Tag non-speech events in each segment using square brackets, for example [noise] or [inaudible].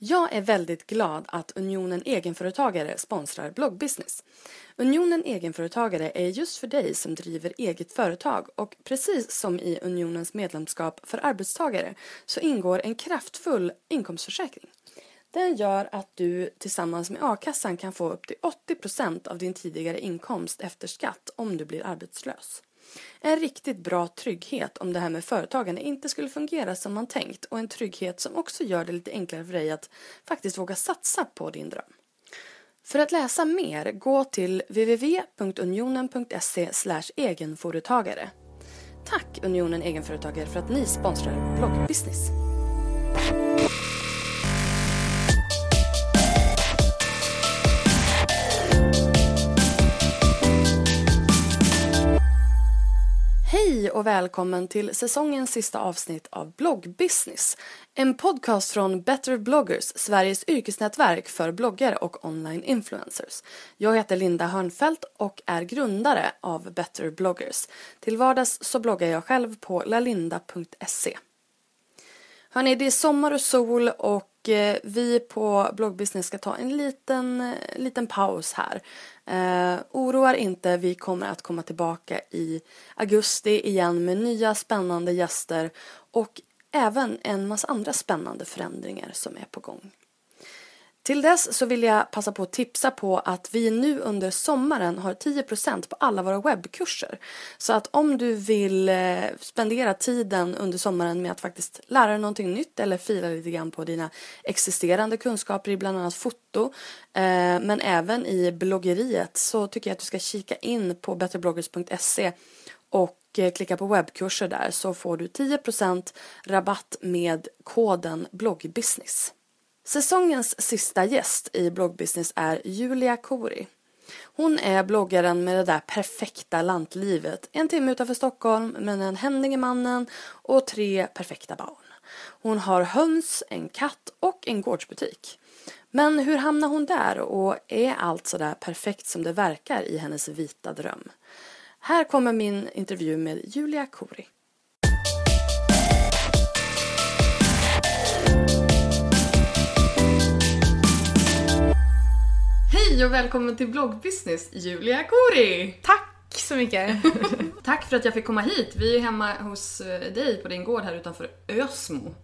Jag är väldigt glad att Unionen Egenföretagare sponsrar bloggbusiness. Unionen Egenföretagare är just för dig som driver eget företag och precis som i Unionens medlemskap för arbetstagare så ingår en kraftfull inkomstförsäkring. Den gör att du tillsammans med a-kassan kan få upp till 80% av din tidigare inkomst efter skatt om du blir arbetslös. En riktigt bra trygghet om det här med företagande inte skulle fungera som man tänkt och en trygghet som också gör det lite enklare för dig att faktiskt våga satsa på din dröm. För att läsa mer, gå till www.unionen.se egenföretagare. Tack Unionen Egenföretagare för att ni sponsrar bloggbusiness. Hej och välkommen till säsongens sista avsnitt av Bloggbusiness. En podcast från Better bloggers, Sveriges yrkesnätverk för bloggare och online influencers. Jag heter Linda Hörnfeldt och är grundare av Better bloggers. Till vardags så bloggar jag själv på lalinda.se. Hörni, det är sommar och sol och eh, vi på Bloggbusiness ska ta en liten, eh, liten paus här. Eh, oroa er inte, vi kommer att komma tillbaka i augusti igen med nya spännande gäster och även en massa andra spännande förändringar som är på gång. Till dess så vill jag passa på att tipsa på att vi nu under sommaren har 10% på alla våra webbkurser. Så att om du vill eh, spendera tiden under sommaren med att faktiskt lära dig någonting nytt eller fila lite grann på dina existerande kunskaper i bland annat foto eh, men även i bloggeriet så tycker jag att du ska kika in på betterbloggers.se och eh, klicka på webbkurser där så får du 10% rabatt med koden bloggbusiness. Säsongens sista gäst i bloggbusiness är Julia Kori. Hon är bloggaren med det där perfekta lantlivet. En timme utanför Stockholm med en händig i mannen och tre perfekta barn. Hon har höns, en katt och en gårdsbutik. Men hur hamnar hon där och är allt så där perfekt som det verkar i hennes vita dröm? Här kommer min intervju med Julia Kori. Hej och välkommen till bloggbusiness, Julia Kori! Tack så mycket. [laughs] Tack för att jag fick komma hit. Vi är hemma hos eh, dig på din gård här utanför Ösmo.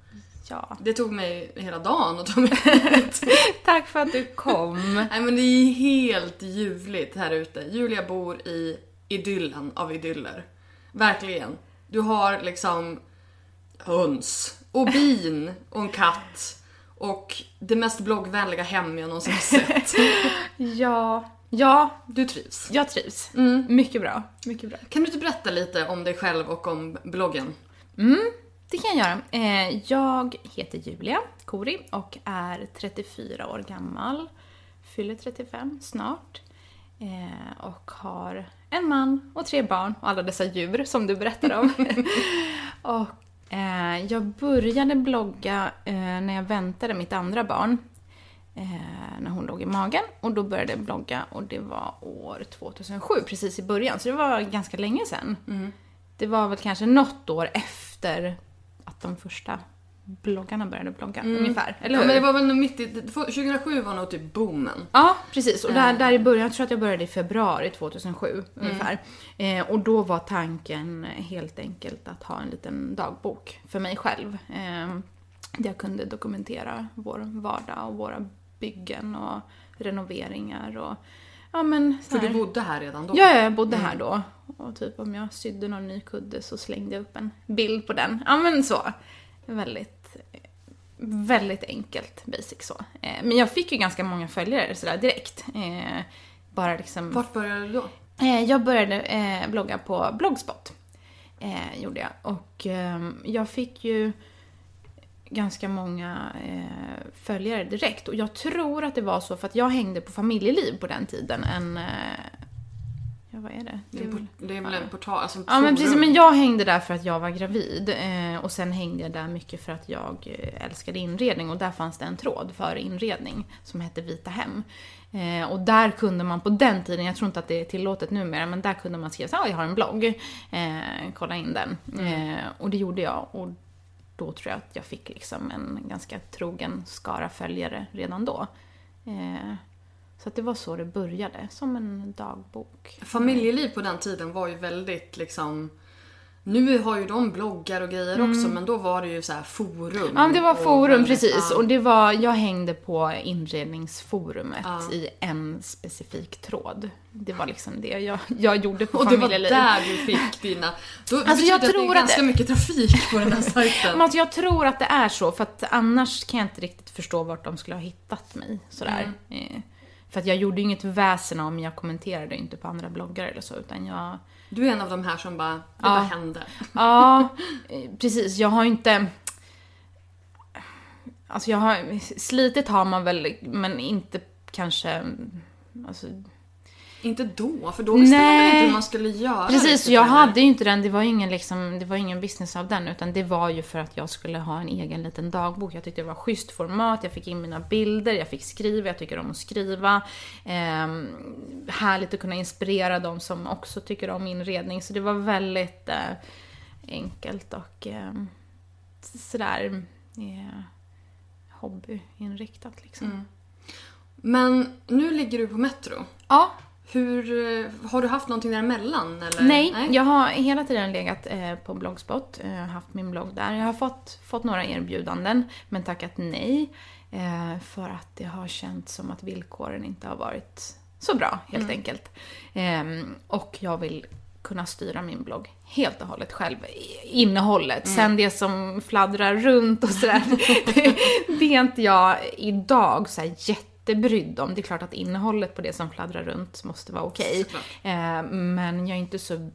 ja. Det tog mig hela dagen att ta mig hit. [laughs] Tack för att du kom. Nej men det är helt ljuvligt här ute. Julia bor i idyllen av idyller. Verkligen. Du har liksom höns och bin och en katt och det mest bloggvänliga hem jag någonsin har sett. [laughs] Ja, ja, Du trivs. jag trivs. Mm. Mycket bra. Mycket bra. Kan du inte berätta lite om dig själv och om bloggen? Det kan jag göra. Eh, jag heter Julia Kori och är 34 år gammal. Fyller 35 snart. Eh, och har en man och tre barn och alla dessa djur som du berättade om. [laughs] [laughs] och eh, jag började blogga eh, när jag väntade mitt andra barn. Eh, när hon låg i magen. Och då började jag blogga och det var år 2007, precis i början. Så det var ganska länge sedan. Det var väl kanske något år efter att de första bloggarna började blogga ungefär. Eller Ja, hur? men det var väl mitt i, 2007 var nog typ boomen. Ja, precis. Och där, där i början, jag tror att jag började i februari 2007 ungefär. Eh, och då var tanken helt enkelt att ha en liten dagbok för mig själv. Eh, där jag kunde dokumentera vår vardag och våra byggen och renoveringar och ja men så För du bodde här redan då? Ja, jag bodde här då. Och typ om jag sydde någon ny kudde så slängde jag upp en bild på den. Ja men så. Väldigt, väldigt enkelt basic så. Eh, Men jag fick ju ganska många följare sådär direkt. Eh, Bara liksom... Vart började du då? Eh, Jag började blogga på Blogspot. Gjorde jag. Och eh, jag fick ju ganska många eh, följare direkt. Och jag tror att det var så för att jag hängde på familjeliv på den tiden. En... Ja, vad är det? Det är, det är väl en portal, alltså ett Ja men precis, men jag hängde där för att jag var gravid. Eh, och sen hängde jag där mycket för att jag eh, älskade inredning. Och där fanns det en tråd för inredning som hette Vita Hem. Eh, och där kunde man på den tiden, jag tror inte att det är tillåtet numera, men där kunde man skriva så "Ah, jag har en blogg. Eh, kolla in den. Eh, och det gjorde jag. Och då tror jag att jag fick liksom en ganska trogen skara följare redan då. Eh, så att det var så det började, som en dagbok. Familjeliv på den tiden var ju väldigt liksom Nu har ju de bloggar och grejer också men då var det ju så här forum. Mm. Ja, det var forum väldigt- precis. ja. Och det var, jag hängde på inredningsforumet Ja. i en specifik tråd. Det var liksom det jag, jag gjorde på Och det var familjeliv. där du fick dina... Då Alltså, jag det att det tror är att ganska det- mycket trafik på den här [laughs] sajten. Alltså, jag tror att det är så, för att annars kan jag inte riktigt förstå vart de skulle ha hittat mig. Sådär. Mm. För att jag gjorde inget väsen om, jag kommenterade inte på andra bloggar eller så, utan jag... Du är en av de här som bara, det bara hände. Ja, eh, precis. Jag har inte... Alltså jag har... Slitit har man väl, men inte kanske... Alltså, Inte då, för då visste man väl Nej. inte hur man skulle göra. Precis, riktigt jag hade ju inte den, det var ingen, liksom, det var ingen business av den, utan det var ju för att jag skulle ha en egen liten dagbok. Jag tyckte det var schysst format, jag fick in mina bilder, jag fick skriva, jag tycker om att skriva. Ehm, härligt att kunna inspirera de som också tycker om inredning, så det var väldigt eh, enkelt och eh, sådär eh, hobbyinriktat liksom. Mm. Men nu ligger du på Metro. Ja, Hur, eh, har du haft någonting däremellan eller? Nej, jag har hela tiden legat eh, på Blogspot, eh, haft min blogg där. Jag har fått, fått några erbjudanden, men tackat nej. Eh, för att det har känts som att villkoren inte har varit så bra, helt enkelt. Ehm, och jag vill kunna styra min blogg helt och hållet själv. Innehållet. Sen det som fladdrar runt och sådär. [laughs] det, det är inte jag idag så här jättebrydd om. Det är klart att innehållet på det som fladdrar runt måste vara okej. Såklart. Eh, men jag är inte så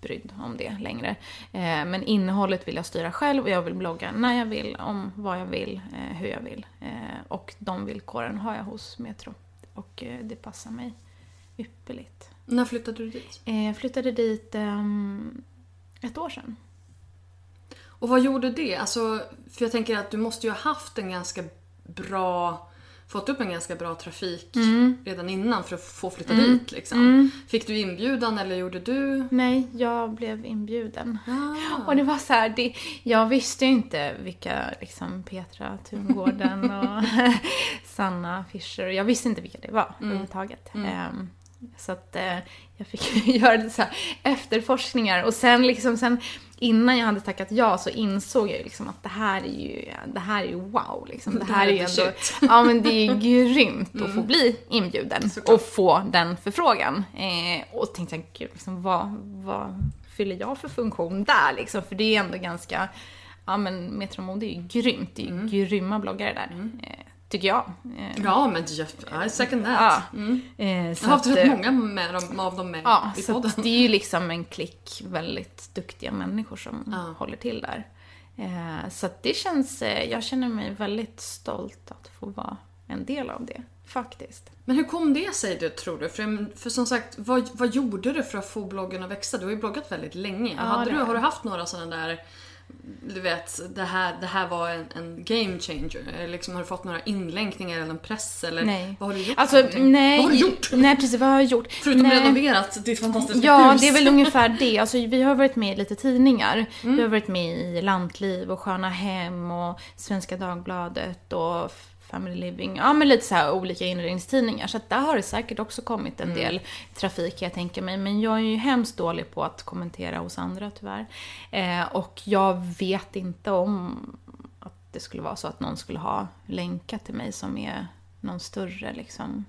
brydd om det längre. Eh, men innehållet vill jag styra själv och jag vill blogga när jag vill, om vad jag vill, eh, hur jag vill. Och de villkoren har jag hos Metro. Och det passar mig ypperligt. När flyttade du dit? Jag flyttade dit ehm, ett år sedan. Och vad gjorde det? Alltså, för jag tänker att du måste ju ha haft en ganska bra fått upp en ganska bra trafik Mm. redan innan för att få flytta dit. Liksom. Fick du inbjudan eller gjorde du? Nej, jag blev inbjuden. Ah. Och det var så här, det, jag visste ju inte vilka, liksom Petra Tungården [laughs] och [laughs] Sanna Fischer, jag visste inte vilka det var överhuvudtaget. Ehm, så att eh, jag fick [laughs] göra lite så efterforskningar och sen liksom sen innan jag hade tackat ja så insåg jag liksom att det här är ju, det här är ju wow liksom. Det här är ju ändå, shit. ja men det är [laughs] grymt att få bli inbjuden Såklart. och få den förfrågan. Eh, och tänkte jag, gud liksom vad, vad fyller jag för funktion där liksom? För det är ändå ganska, ja men Metro Mode är ju grymt, det är ju grymma bloggare där. Eh, tycker jag. Eh, Ja, men jag, I second that. Ja. Mm. eh, Jag har haft rätt eh, många med dem, av dem med Ja, i podden. det är ju liksom en klick väldigt duktiga människor som Ja. håller till där. Eh, så det känns, eh, jag känner mig väldigt stolt att få vara en del av det, faktiskt. Men hur kom det sig du tror du? För, för som sagt, vad, vad gjorde du för att få bloggen att växa? Du har ju bloggat väldigt länge. Ja, Hade du, har du haft några sådana där du vet, det här, det här var en, en game changer? Eller Liksom, har du fått några inlänkningar eller en press? Eller Nej. vad har du gjort? Alltså, nej. Vad har du gjort? Nej, precis. Vad har jag gjort? Förutom nej. renoverat ditt fantastiska Ja, hus. det är väl [laughs] ungefär det. Alltså, vi har varit med i lite tidningar. Mm. Vi har varit med i Lantliv och Sköna Hem och Svenska Dagbladet och Family Living. Ja, men lite så här olika inredningstidningar. Så att där har det säkert också kommit Mm. en del trafik jag tänka mig. Men jag är ju hemskt dålig på att kommentera hos andra tyvärr. Eh, och jag vet inte om att det skulle vara så att någon skulle ha länkat till mig som är någon större liksom,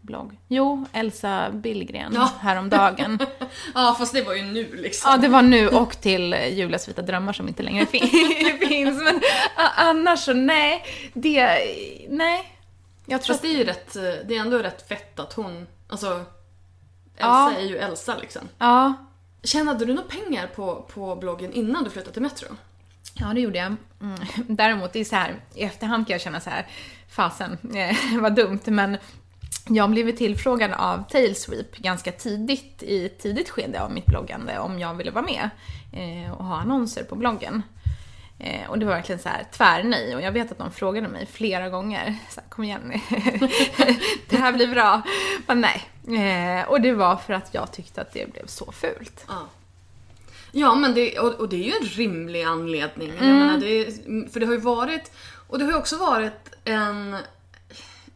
blogg. Jo, Elsa Billgren Mm. Ja. häromdagen. [laughs] Ja, fast det var ju nu liksom. Ja, det var nu och till Julias vita drömmar som inte längre fin- [laughs] finns. Men annars så nej, det, nej. Jag tror Fast det är ju rätt, det är ändå rätt fett att hon, alltså Elsa Ja. är ju Elsa liksom. Ja, Tjänade du några pengar på, på bloggen innan du flyttade till Metro? ja det gjorde jag. Mm. [laughs] Däremot, det är så här, i efterhand kan jag känna så här, fasen, eh, [laughs] vad dumt, men jag blev tillfrågad av Tailsweep ganska tidigt, i ett tidigt skede av mitt bloggande, om jag ville vara med eh, och ha annonser på bloggen. Eh, och det var verkligen så här tvärnej. Och jag vet att de frågade mig flera gånger. Så här, Kom igen [laughs] Det här blir bra. Men nej. Och det var för att jag tyckte att det blev så fult. Ja. Ja, men det, och, och det är ju en rimlig anledning. Jag Mm. menar, det för det har ju varit, och det har ju också varit en...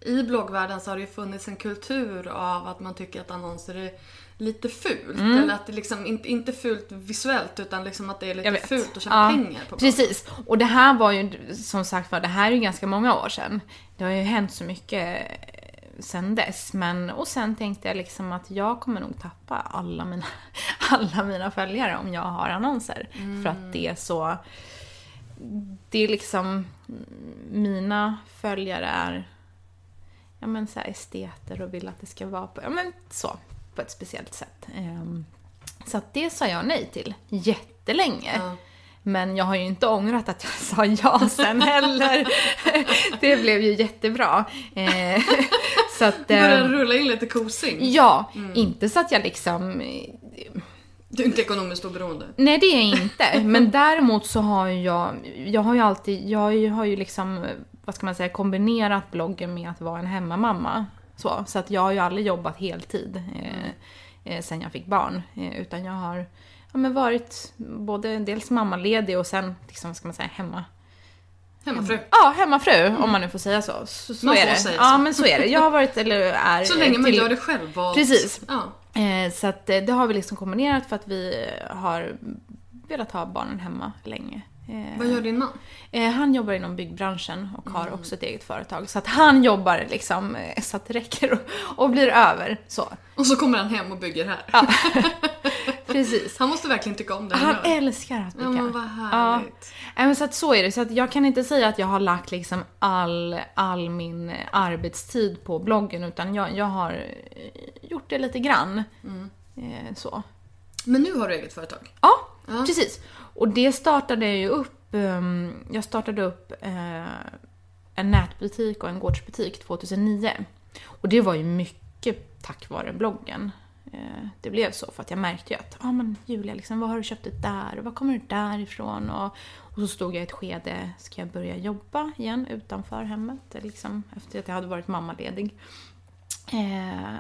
I bloggvärlden så har det ju funnits en kultur av att man tycker att annonser är lite fult. Mm. Eller att det liksom, inte, inte fult visuellt utan liksom att det är lite fult att tjäna Ja, pengar på. Precis. Och det här var ju, som sagt var, det här är ju ganska många år sedan. Det har ju hänt så mycket sen dess. Men, och sen tänkte jag liksom att jag kommer nog tappa alla mina, [laughs] alla mina följare om jag har annonser. För att det är så... Det är liksom... Mina följare är ja, men så här esteter och vill att det ska vara på, ja, men så, på ett speciellt sätt. Ehm, så att det sa jag nej till jättelänge. Ja. Men jag har ju inte ångrat att jag [laughs] sa ja sen heller. [laughs] det blev ju jättebra. Eh, så att... Börjar ehm, rulla in lite kosing. Ja, inte så att jag liksom... Du är inte ekonomiskt oberoende. Nej, det är jag inte. [laughs] Men däremot så har jag... Jag har ju alltid... Jag har ju- liksom, vad ska man säga, kombinerat bloggen med att vara en hemmamamma. Så, så att jag har ju aldrig jobbat heltid eh, eh, sen jag fick barn. Eh, utan jag har ja, men varit både dels mammaledig och sen, liksom, vad ska man säga, hemma. Hemmafru. Ja, hemmafru, om man nu får säga så. Så, så Man är det. ja, så. men så är det. Jag har varit, eller [laughs] är... Så länge man till- gör det själv. Valt. Precis. Ja. Eh, så att eh, det har vi liksom kombinerat för att vi har velat ha barnen hemma länge. Eh, Vad gör din man? eh, han jobbar inom byggbranschen och har också ett eget företag. Så att han jobbar liksom eh, så att det räcker och, och blir över. Så. Och så kommer han hem och bygger här. Ja. [laughs] Precis. Han måste verkligen tycka om det Han gör. älskar att bygga. Ja men vad Ja. härligt. Nej, men så att så är det. Så att jag kan inte säga att jag har lagt liksom all, all min arbetstid på bloggen utan jag, jag har eh, gjort det lite grann. Eh, så. Men nu har du eget företag. Ja, Ja. precis. Och det startade jag ju upp, ehm, jag startade upp eh, en nätbutik och en gårdsbutik 2009. Och det var ju mycket tack vare bloggen. Eh, det blev så för att jag märkte ju att, ja ah, men Julia, liksom, vad har du köpt det där? Och var kommer det därifrån? Och, och så stod jag i ett skede, ska jag börja jobba igen utanför hemmet? Liksom, efter att jag hade varit mammaledig. Eh,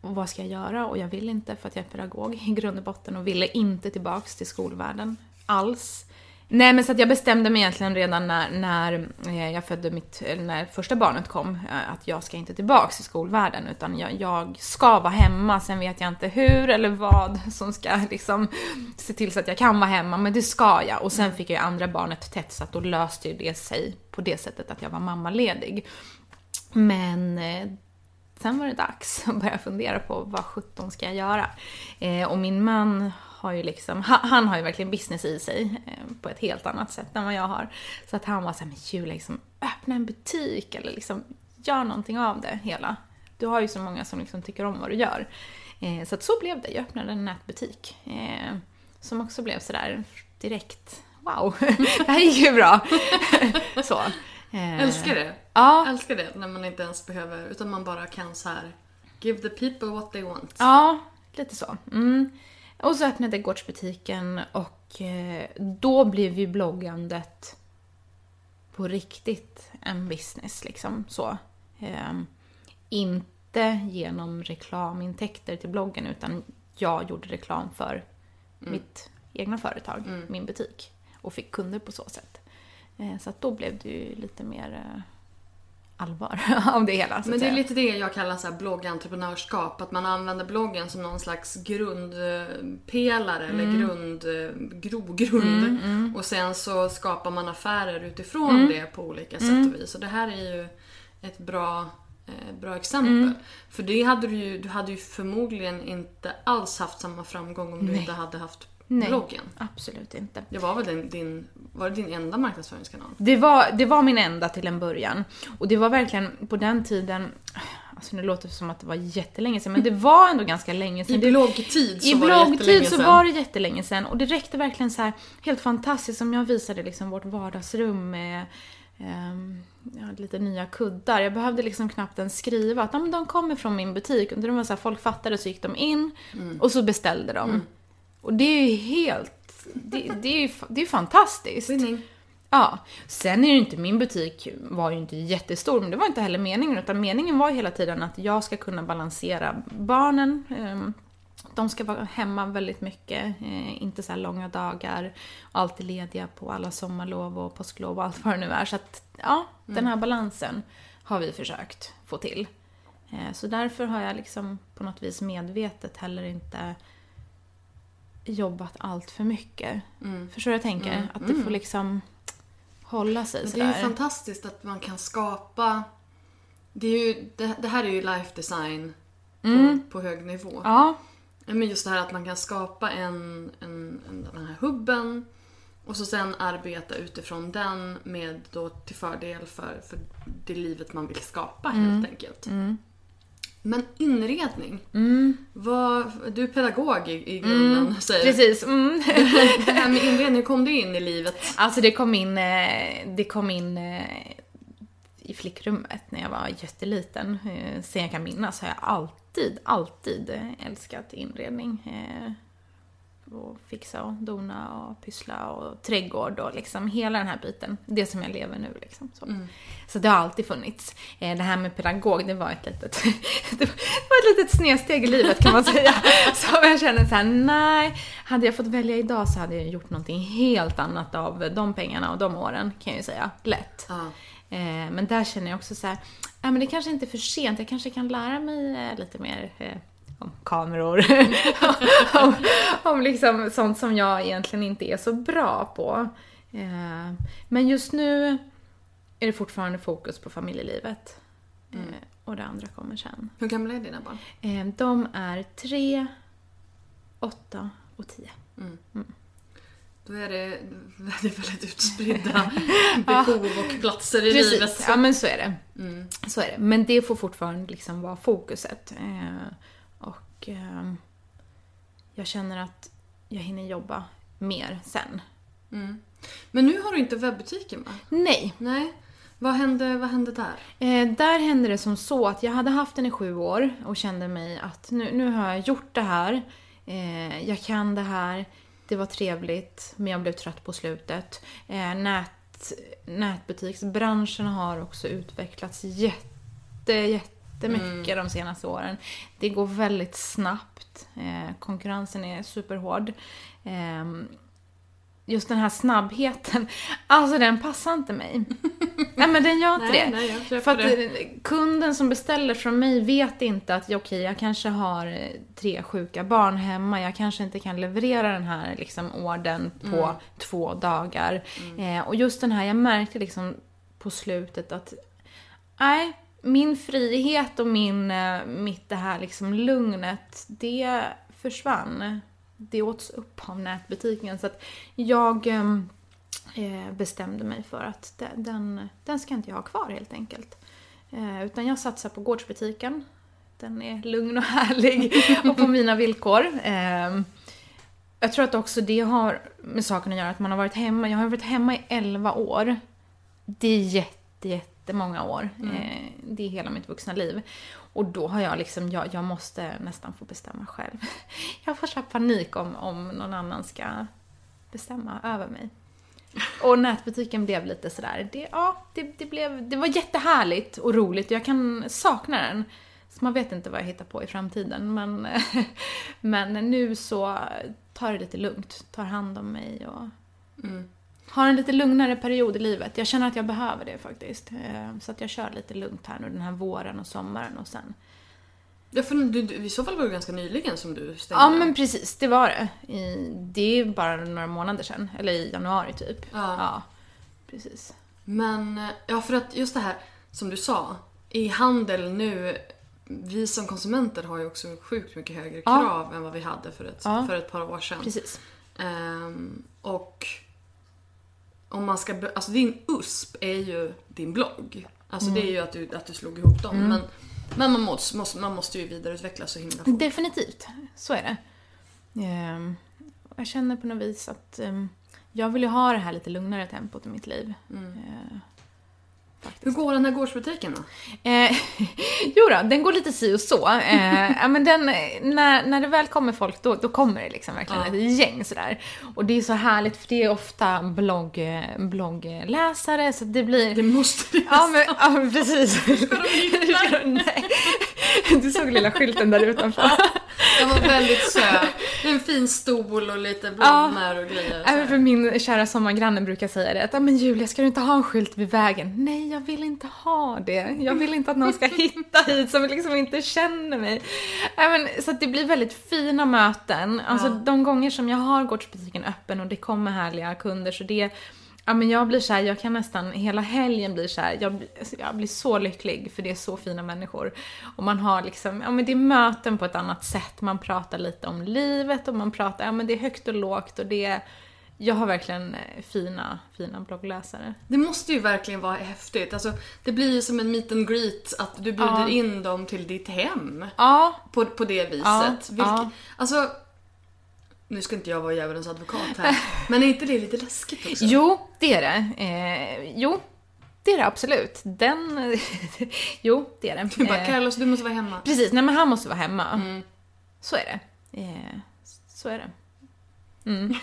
och vad ska jag göra? Och jag vill inte för att jag är pedagog i grund och botten och ville inte tillbaks till skolvärlden alls. Nej men så att jag bestämde mig egentligen redan när, när eh, jag födde mitt, eh, när första barnet kom eh, att jag ska inte tillbaks till skolvärlden utan jag, jag ska vara hemma. Sen vet jag inte hur eller vad som ska liksom se till så att jag kan vara hemma men det ska jag. Och sen fick jag ju andra barnet tätt så att då löste ju det sig på det sättet att jag var mammaledig. Men sen var det dags [laughs] att börja fundera på vad sjutton ska jag göra? Och min man har ju liksom, han, har ju verkligen business i sig eh, på ett helt annat sätt än vad jag har. Så att han var såhär, men Julia, liksom, öppna en butik eller liksom gör någonting av det hela. Du har ju så många som liksom tycker om vad du gör. Eh, så att så blev det, jag öppnade en nätbutik. Eh, som också blev sådär direkt, wow, [laughs] det här gick ju bra. [laughs] så. Eh, Älskar det. Ja, Älskar det när man inte ens behöver, utan man bara kan så här give the people what they want. Ja, lite så. Mm. Och så öppnade gårdsbutiken och eh, då blev ju bloggandet på riktigt en business liksom så. Eh, inte genom reklamintäkter till bloggen utan jag gjorde reklam för mitt egna företag, min butik. Och fick kunder på så sätt. Eh, så att då blev det ju lite mer eh, allvar [laughs] av det hela. Men det är lite det jag kallar så här bloggentreprenörskap. Att man använder bloggen som någon slags grundpelare eller grund, grogrund. Och sen så skapar man affärer utifrån det på olika sätt och vis. Och det här är ju ett bra, eh, bra exempel. För det hade du ju, du hade ju förmodligen inte alls haft samma framgång om du inte hade haft Nej. bloggen. Absolut inte. Det var väl din, din, var det din enda marknadsföringskanal? Det var, det var min enda till en början. Och det var verkligen på den tiden, alltså nu låter det som att det var jättelänge sedan, men det var ändå ganska länge sedan. I Det- bloggtid så I var det jättelänge bloggtid så sedan. var det jättelänge sedan och det räckte verkligen så här helt fantastiskt som jag visade liksom vårt vardagsrum med ehm, jag hade lite nya kuddar. Jag behövde liksom knappt ens skriva att "Ja, men de kommer från min butik. Och det var så här, folk fattade så gick de in Mm. och så beställde de. Och det är ju helt... Det, det är ju det är fantastiskt. Winning. Ja, sen är ju inte min butik var ju inte jättestor, men det var inte heller meningen, utan meningen var hela tiden att jag ska kunna balansera barnen. ehm, De ska vara hemma väldigt mycket, eh, inte så långa dagar, alltid lediga på alla sommarlov och påsklov och allt vad det nu är. Så att, ja, den här balansen har vi försökt få till. Eh, Så därför har jag liksom på något vis medvetet heller inte jobbat allt för mycket. Förstår du vad jag tänker? Att det får liksom hålla sig Men det är ju sådär. fantastiskt att man kan skapa... Det, är ju, det, det här är ju life design på, på hög nivå. Mm. Ja, Men just det här att man kan skapa en, en, en, den här hubben och så sen arbeta utifrån den med då till fördel för, för det livet man vill skapa Mm. helt enkelt. Men inredning. Vad, du är pedagog i, i grunden säger. Mm. precis. Mm. Det [laughs] här med inredning, hur kom det in i livet? Alltså det kom in, eh, det kom in eh, i flickrummet när jag var jätteliten. Eh, Sen jag kan minnas har jag alltid, alltid älskat inredning. Och fixa och dona och pyssla och trädgård och liksom hela den här biten. Det som jag lever nu liksom. Så, så det har alltid funnits. Eh, Det här med pedagog, det var ett litet, [laughs] det var ett litet snedsteg i livet kan man säga. [laughs] Så jag känner så här: nej, hade jag fått välja idag så hade jag gjort någonting helt annat av de pengarna och de åren kan jag ju säga. Lätt. Ja. Eh, Men där känner jag också så här, ja men det kanske inte är för sent, jag kanske kan lära mig eh, lite mer om kameror. [laughs] om, om liksom sånt som jag egentligen inte är så bra på. Eh, Men just nu är det fortfarande fokus på familjelivet. Eh, Och det andra kommer sen. Hur gamla är dina barn? Eh, De är tre, åtta och tio. Då är det väldigt, väldigt utspridda [laughs] behov och platser i livet. Precis, ja men så är det. Så är det. Men det får fortfarande liksom vara fokuset. Eh, och eh, jag känner att jag hinner jobba mer sen. Men nu har du inte webbutiken va? Nej, Nej. Vad hände, vad hände där? Eh, där hände det som så att jag hade haft den i sju år och kände mig att nu, nu har jag gjort det här. Eh, jag kan det här. Det var trevligt, men jag blev trött på slutet. Eh, nät, nätbutiksbranschen har också utvecklats jätte, jättemycket de senaste åren. Det går väldigt snabbt. Eh, konkurrensen är superhård. Ehm, just den här snabbheten, [laughs] alltså den passar inte mig. [laughs] Nej men den gör inte Nej, det. nej, jag För att det. eh, kunden som beställer från mig vet inte att okej, jag kanske har eh, tre sjuka barn hemma, jag kanske inte kan leverera den här liksom, orden på Mm. två dagar. Eh, och just den här, jag märkte liksom på slutet att nej, min frihet och min, eh, mitt det här liksom lugnet, det försvann. Det åts upp av nätbutiken. Så att jag ehm, eh, bestämde mig för att de- den, den ska inte jag ha kvar helt enkelt. Eh, utan jag satsar på gårdsbutiken. Den är lugn och härlig [laughs] och på mina villkor. Eh, jag tror att också det har med saken att göra att man har varit hemma. Jag har varit hemma i 11 år. Det är jätte, jättemånga år. Eh, det är hela mitt vuxna liv. Och då har jag liksom, jag, jag måste nästan få bestämma själv. [laughs] Jag får så panik om, om någon annan ska bestämma över mig. Och nätbutiken blev lite sådär, det, ja, det, det, blev, det var jättehärligt och roligt och jag kan sakna den. Så man vet inte vad jag hittar på i framtiden men, [laughs] men nu så tar det lite lugnt, tar hand om mig och Mm. Har en lite lugnare period i livet. Jag känner att jag behöver det faktiskt. Eh, Så att jag kör lite lugnt här nu den här våren och sommaren och sen Ja, för du, du, I så fall var det ganska nyligen som du stängde. Ja men precis, det var det. I, det är bara några månader sedan. Eller i januari typ. Ja. precis. Men, eh, ja för att just det här som du sa. I handel nu, vi som konsumenter har ju också sjukt mycket högre Ja. krav än vad vi hade för ett, Ja. för ett par år sedan. Precis. Ehm, och om man ska, alltså din USP är ju din blogg. Alltså det är ju att du, att du slog ihop dem. Men, men man, måste, måste, man måste ju vidareutvecklas så himla fort. Definitivt, så är det. Ehm, jag känner på något vis att ehm, jag vill ju ha det här lite lugnare tempot i mitt liv. Eh, Hur går den här gårdsbutiken då? Eh, [laughs] jo då, den går lite si och så. Eh, ja, men den, när, när det väl kommer folk, då, då kommer det liksom verkligen Ja. ett gäng sådär. Och det är så härligt för det är ofta blogg, bloggläsare, så det blir... Det måste det Ja men, ja, precis. [laughs] Nej. [laughs] Du såg lilla skylten där utanför. [laughs] Den var väldigt söt. En fin stol och lite blommor och grejer. Även för min kära sommargranne brukar säga det att "Ja, men Julia, ska du inte ha en skylt vid vägen? Nej, jag vill inte ha det. Jag vill inte att någon ska [laughs] hitta hit som liksom inte känner mig. Ja, men, så det blir väldigt fina möten. Alltså Ja. de gånger som jag har gårdsbutiken öppen och det kommer härliga kunder så det Ja men jag blir så här, jag kan nästan, hela helgen blir så här, jag, jag blir så lycklig för det är så fina människor. Och man har liksom, ja men det är möten på ett annat sätt, man pratar lite om livet och man pratar, ja men det är högt och lågt och det är, jag har verkligen eh, fina, fina bloggläsare. Det måste ju verkligen vara häftigt. Alltså, det blir ju som en meet and greet att du bjuder Ja. in dem till ditt hem. Ja, På, på det viset. Ja, Vilket, ja. Alltså, nu ska inte jag vara djävulens advokat här. men är inte det lite läskigt också? jo det är det. Eh, jo, det är det absolut. Den, [laughs] jo det är det. Du bara, Eh, Carlos du måste vara hemma. Precis, nej men han måste vara hemma. Mm. Så är det. Eh, så är det. [laughs]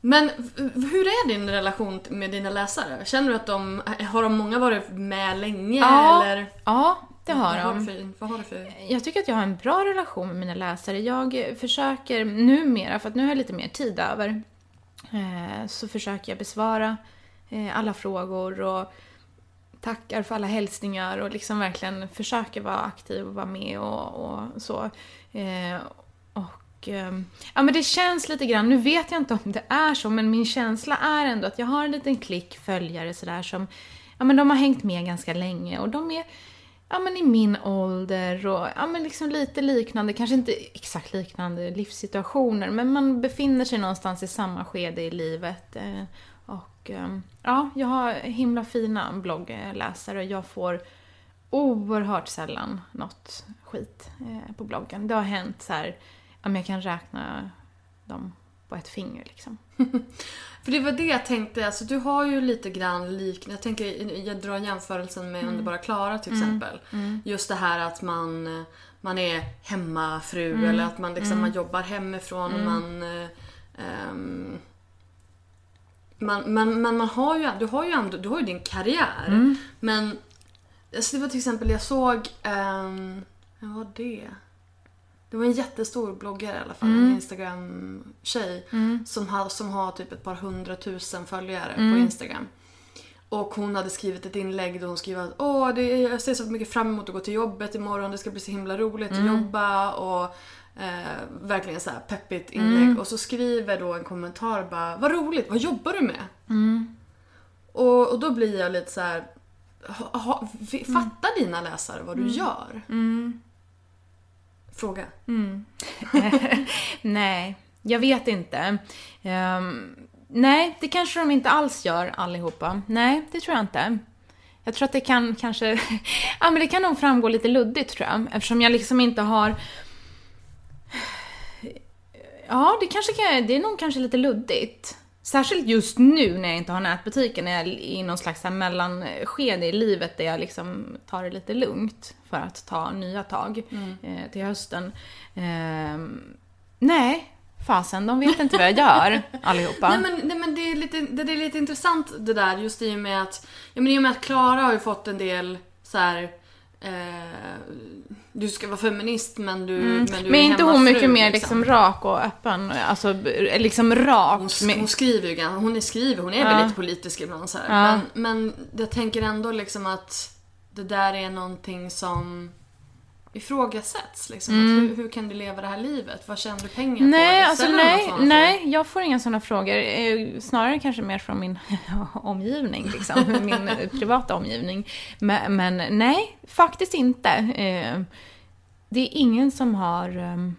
Men v- hur är din relation med dina läsare? Känner du att de, har de många varit med länge Ja, eller? Ja, det har vad, har de. för, vad har du för... Jag tycker att jag har en bra relation med mina läsare. Jag försöker numera, för att nu har jag lite mer tid över, eh, så försöker jag besvara eh, alla frågor och tackar för alla hälsningar och liksom verkligen försöker vara aktiv och vara med och, och så. Eh, och ja men det känns lite grann, nu vet jag inte om det är så, men min känsla är ändå att jag har en liten klick följare sådär som, ja men de har hängt med ganska länge och de är ja, men i min ålder och ja, men liksom lite liknande, kanske inte exakt liknande livssituationer, men man befinner sig någonstans i samma skede i livet. Eh, och ehm, ja, jag har himla fina bloggläsare och jag får oerhört sällan något skit eh, på bloggen. Det har hänt så här, ja, men jag kan räkna dem på ett finger liksom. [laughs] För det var det jag tänkte, alltså du har ju lite grann liknande, jag tänker, jag drar jämförelsen med Underbara Klara till exempel. Just det här att man, man är hemmafru eller att man liksom, man jobbar hemifrån och man eh, ehm, man, man, men man har ju, du har ju ändå, du har ju din karriär. Men, alltså det var till exempel, jag såg, um, vad var det? Det var en jättestor bloggare i alla fall, en Instagram-tjej som, har, som har typ ett par hundratusen följare på Instagram. Och hon hade skrivit ett inlägg där hon skrev att Åh, det jag ser så mycket fram emot att gå till jobbet imorgon, det ska bli så himla roligt att jobba och eh, verkligen så här peppigt inlägg. Och så skriver då en kommentar bara Vad roligt, vad jobbar du med? Och, och då blir jag lite så här. Ha, ha, fattar dina läsare vad du gör? Fråga. Mm. [laughs] Nej, jag vet inte. Um, nej, det kanske de inte alls gör allihopa. Nej, det tror jag inte. Jag tror att det kan kanske... [laughs] ja, men det kan nog framgå lite luddigt tror jag. Eftersom jag liksom inte har... Ja, det kanske kan, det är nog kanske lite luddigt. Särskilt just nu när jag inte har nätbutiken, när jag är i någon slags mellanskede i livet där jag liksom tar det lite lugnt för att ta nya tag eh, till hösten. Ehm, nej, fasen, de vet inte vad jag gör [laughs] allihopa. Nej men, nej, men det, är lite, det, det är lite intressant det där just i och med att, ja, men i och med att Klara har ju fått en del så här. Eh, du ska vara feminist men du, men du är Men är inte hon mycket mer liksom rak och öppen? Alltså liksom rak. Hon, hon skriver ju gan- hon är skriver, hon är Ja. väl lite politisk ibland så. Ja. Men, men jag tänker ändå liksom att det där är någonting som ifrågasätts. Liksom. Att hur, hur kan du leva det här livet? Vad tjänar du pengar på? Mm. Nej, alltså de några nej, nej, jag får inga sådana frågor. Eh, Snarare kanske mer från min [laughs] omgivning, liksom. min eh, privata omgivning. Men, men nej, faktiskt inte. Det är ingen som har... ehm,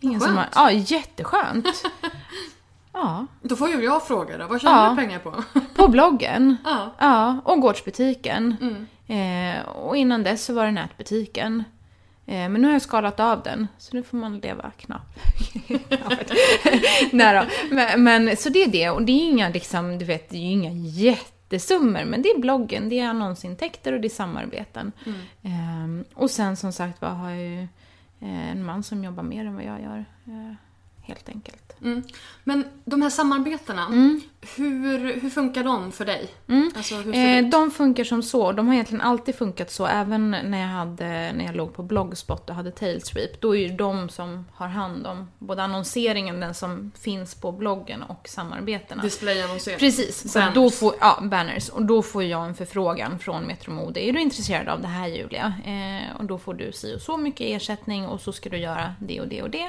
Ingen som har, skönt. ja, jätteskönt. [laughs] Ja, Då får ju jag fråga då, vad tjänar Ja. du pengar på? på bloggen. ja. Ja, och gårdsbutiken. Mm. Eh, och innan dess så var det nätbutiken. Eh, men nu har jag skalat av den, så nu får man leva knappt. [laughs] Nej då. [laughs] Men, men, så det är det. Och det är inga, liksom, du vet, det är inga jättesummor. Men det är bloggen, det är annonsintäkter och det är samarbeten. Eh, och sen som sagt var har jag ju eh, en man som jobbar mer än vad jag gör. Eh, helt enkelt. Mm. Men de här samarbetena, hur, hur funkar de för dig? Alltså, ser det Eh, de funkar som så. De har egentligen alltid funkat så. Även när jag, hade, när jag låg på Blogspot och hade Tailsweep. Då är ju de som har hand om både annonseringen, den som finns på bloggen och samarbetena. Displayannonsering. Precis, så Banners. då får, ja, banners. Och då får jag en förfrågan från Metro Mode. Är du intresserad av det här Julia? Eh, och då får du si och så mycket ersättning och så ska du göra det och det och det.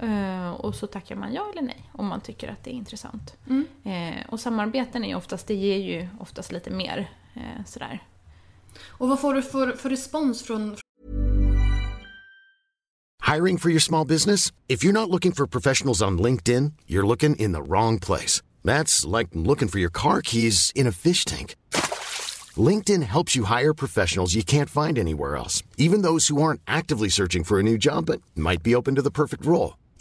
Eh, och så tackar man ja eller nej om man tycker att det är intressant. Eh, och samarbeten är oftast, det ger ju oftast lite mer eh, sådär. Och vad får du för, för respons från, Hiring for your small business? If you're not looking for professionals on LinkedIn, you're looking in the wrong place. That's like looking for your car keys in a fish tank. LinkedIn helps you hire professionals you can't find anywhere else, even those who aren't actively searching for a new job but might be open to the perfect role.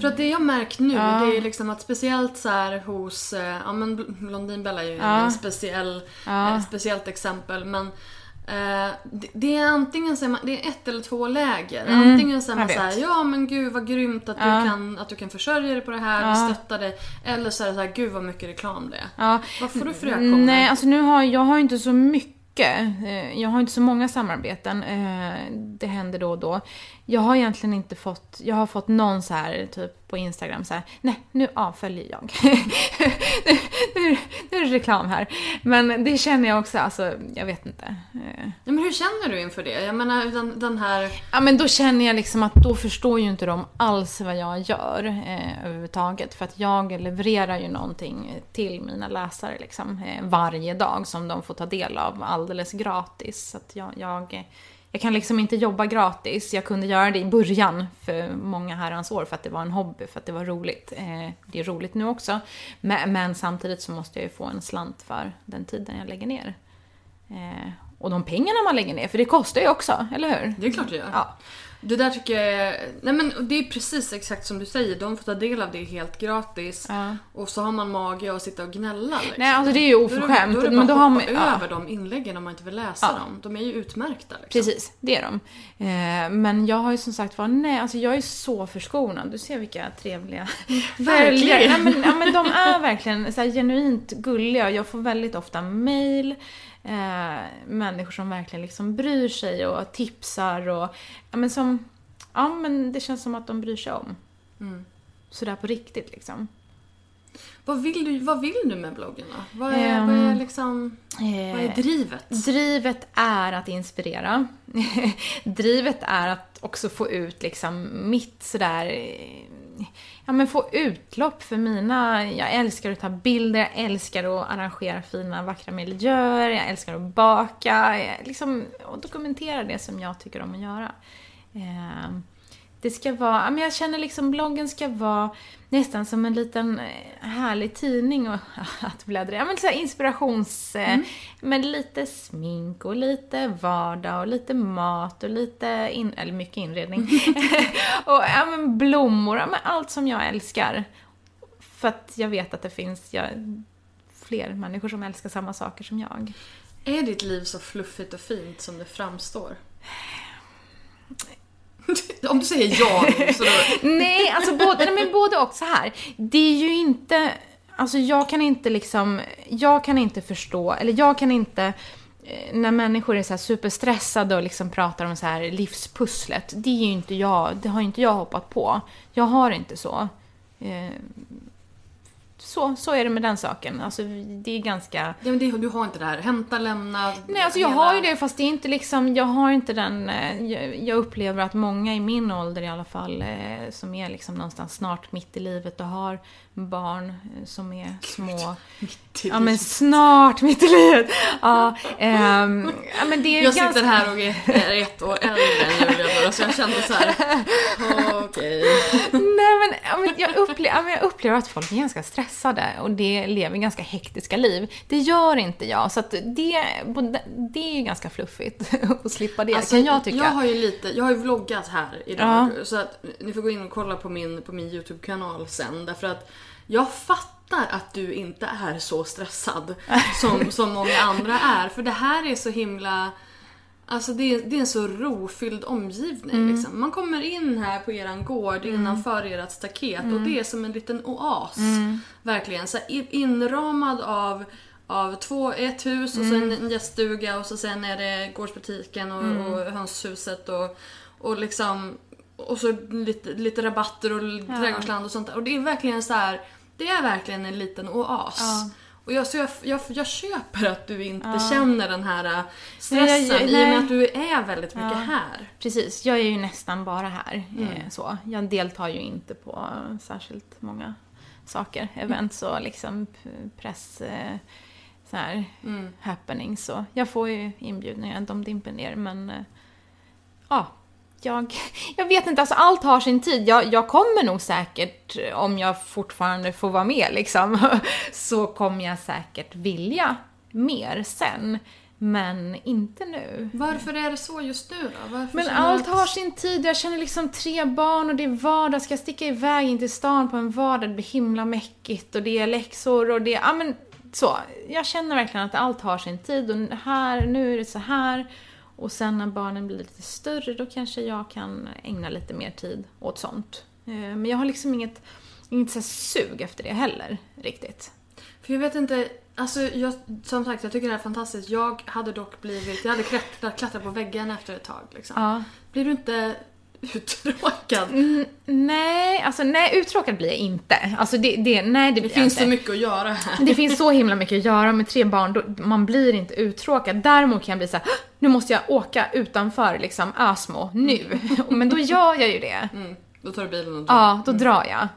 För att det jag märkt nu, Ja. det är liksom att speciellt så här hos, eh, ja men Bl- Blondinbella är ju Ja. en speciell, Ja. ett speciellt exempel men eh, det, det är antingen så är man, det är ett eller två läger. Antingen så är man Mm, såhär, ja men gud vad grymt att du, Ja. kan, att du kan försörja dig på det här, vi stöttar dig. Eller så är det såhär, gud vad mycket reklam det är. Ja. Vad får du för reaktioner? Nej, alltså nu har jag har inte så mycket. eh, Jag har inte så många samarbeten. eh, Det händer då och då. Jag har egentligen inte fått, jag har fått någon så här typ på Instagram så här, nej nu avföljer jag. [laughs] nu, nu, nu är det reklam här. Men det känner jag också, alltså jag vet inte. Ja, men hur känner du inför det? Jag menar den, den här... Ja men då känner jag liksom att då förstår ju inte de alls vad jag gör eh, överhuvudtaget. För att jag levererar ju någonting till mina läsare liksom, eh, varje dag som de får ta del av alldeles gratis. Så att jag, jag, jag kan liksom inte jobba gratis. Jag kunde göra det i början för många herrans år för att det var en hobby, för att det var roligt. Eh, det är roligt nu också. Men, men samtidigt så måste jag ju få en slant för den tiden jag lägger ner. Eh, och de pengarna man lägger ner, för det kostar ju också, eller hur? Det är klart det gör. Ja. Det där tycker jag är... Nej men det är precis exakt som du säger. De får ta del av det helt gratis. Ja. Och så har man mage att sitta och gnälla. Liksom. Nej, alltså det är ju oförskämt, Då är det, då är det men bara då har hoppa man- ja. över de inläggen om man inte vill läsa Ja. dem. De är ju utmärkta. Liksom. Precis, det är de. Eh, men jag har ju som sagt var, nej, alltså jag är så förskonad. Du ser vilka trevliga [laughs] Verkligen. Nej, men, ja, men de är verkligen så genuint gulliga. Jag får väldigt ofta mail. Eh, människor som verkligen liksom bryr sig och tipsar och ja, men som, ja men det känns som att de bryr sig om. Mm. Sådär på riktigt liksom. Vad, vill du, vad vill du med bloggen då? Vad är, Ehm, vad är liksom... Vad är Eh, drivet? Drivet är att inspirera. [laughs] Drivet är att också få ut liksom mitt sådär... Ja men få utlopp för mina... Jag älskar att ta bilder, jag älskar att arrangera fina vackra miljöer, jag älskar att baka. jag Liksom, och dokumentera det som jag tycker om att göra. Eh, Det ska vara, ja, men jag känner liksom bloggen ska vara nästan som en liten eh, härlig tidning och, [laughs] att bläddra. Ja, men så inspirations... eh, Men lite smink och lite vardag och lite mat och lite, in, eller mycket inredning. [laughs] [laughs] och ja, men blommor, ja, men allt som jag älskar. För att jag vet att det finns ja, fler människor som älskar samma saker som jag. Är ditt liv så fluffigt och fint som det framstår? [laughs] Om du säger ja så då... Nej, alltså både, nej, men både och så här. Det är ju inte, alltså jag kan inte liksom, jag kan inte förstå, eller jag kan inte eh, när människor är så här superstressade och liksom pratar om så här livspusslet, det är ju inte jag, det har ju inte jag hoppat på. Jag har inte så. Eh, så, så är det med den saken. Alltså, det är ganska... Ja, men det, du har inte det här hämta, lämna... Nej, alltså jag hela- har ju det fast det är inte liksom, jag har inte den, eh, jag, jag upplever att många i min ålder i alla fall, eh, som är liksom någonstans snart mitt i livet och har barn eh, som är små. Mitt i Ja men snart mitt i livet. Ja, ehm, ja men det är Jag ganska... sitter här och är, ett år äldre än Julia bara, så jag kände så här. okej. Nej men, ja, men, jag, upplever, ja, men jag upplever att folk är ganska stressade och det lever ganska hektiska liv. Det gör inte jag, så att det, det är ju ganska fluffigt [laughs] att slippa det, Alltså, kan jag tycka. Jag har ju lite, jag har ju vloggat här idag. Ja. Så att ni får gå in och kolla på min, på min YouTube-kanal sen. Därför att jag fattar att du inte är så stressad som, [laughs] som många andra är. För det här är så himla... Alltså det är, det är en så rofylld omgivning. Mm. Liksom. Man kommer in här på eran gård innanför ert staket och Mm. det är som en liten oas. Mm. Verkligen. Så inramad av, av två, ett hus och Mm. sen en gäststuga och så sen är det gårdsbutiken och, Mm. och hönshuset och, och liksom och så lite, lite rabatter och Ja. trädgårdsland och sånt där. Och det är verkligen så här. Det är verkligen en liten oas. Ja. Och jag, så jag, jag, jag köper att du inte Ja. känner den här äh, stressen Nej, jag- i och nej. med att du är väldigt mycket Ja. här. Precis, jag är ju nästan bara här. Mm. Eh, så. Jag deltar ju inte på särskilt många saker, events och liksom press eh, så här, Mm. happenings. Så jag får ju inbjudningar, de dimper ner men eh, ja, jag, jag vet inte, alltså allt har sin tid. Jag, jag kommer nog säkert, om jag fortfarande får vara med liksom, [laughs] så kommer jag säkert vilja mer sen. Men inte nu. Varför är det så just nu då? Varför Men allt har sin tid. Jag känner liksom tre barn och det är vardag. Ska jag sticka iväg in till stan på en vardag, det blir himla mäckigt och det är läxor och det är, ja men så. Jag känner verkligen att allt har sin tid och här, nu är det så här. Och sen när barnen blir lite större, då kanske jag kan ägna lite mer tid åt sånt. Eh, Men jag har liksom inget, inget så sug efter det heller, riktigt. För jag vet inte, alltså jag, som sagt jag tycker det här är fantastiskt. Jag hade dock blivit, jag hade klättrat, klättrat på väggen efter ett tag liksom. Ja. Blir du inte [laughs] uttråkad? Mm, nej, alltså nej, uttråkad blir jag inte. Alltså det, det, nej, det, Det finns inte. så mycket att göra här. Det finns så himla mycket att göra med tre barn, då, man blir inte uttråkad. Däremot kan jag bli så här, "Hå! nu måste jag åka utanför liksom Ösmo, nu. Men då gör jag ju det. Mm, då tar du bilen och drar. Ja, då drar jag.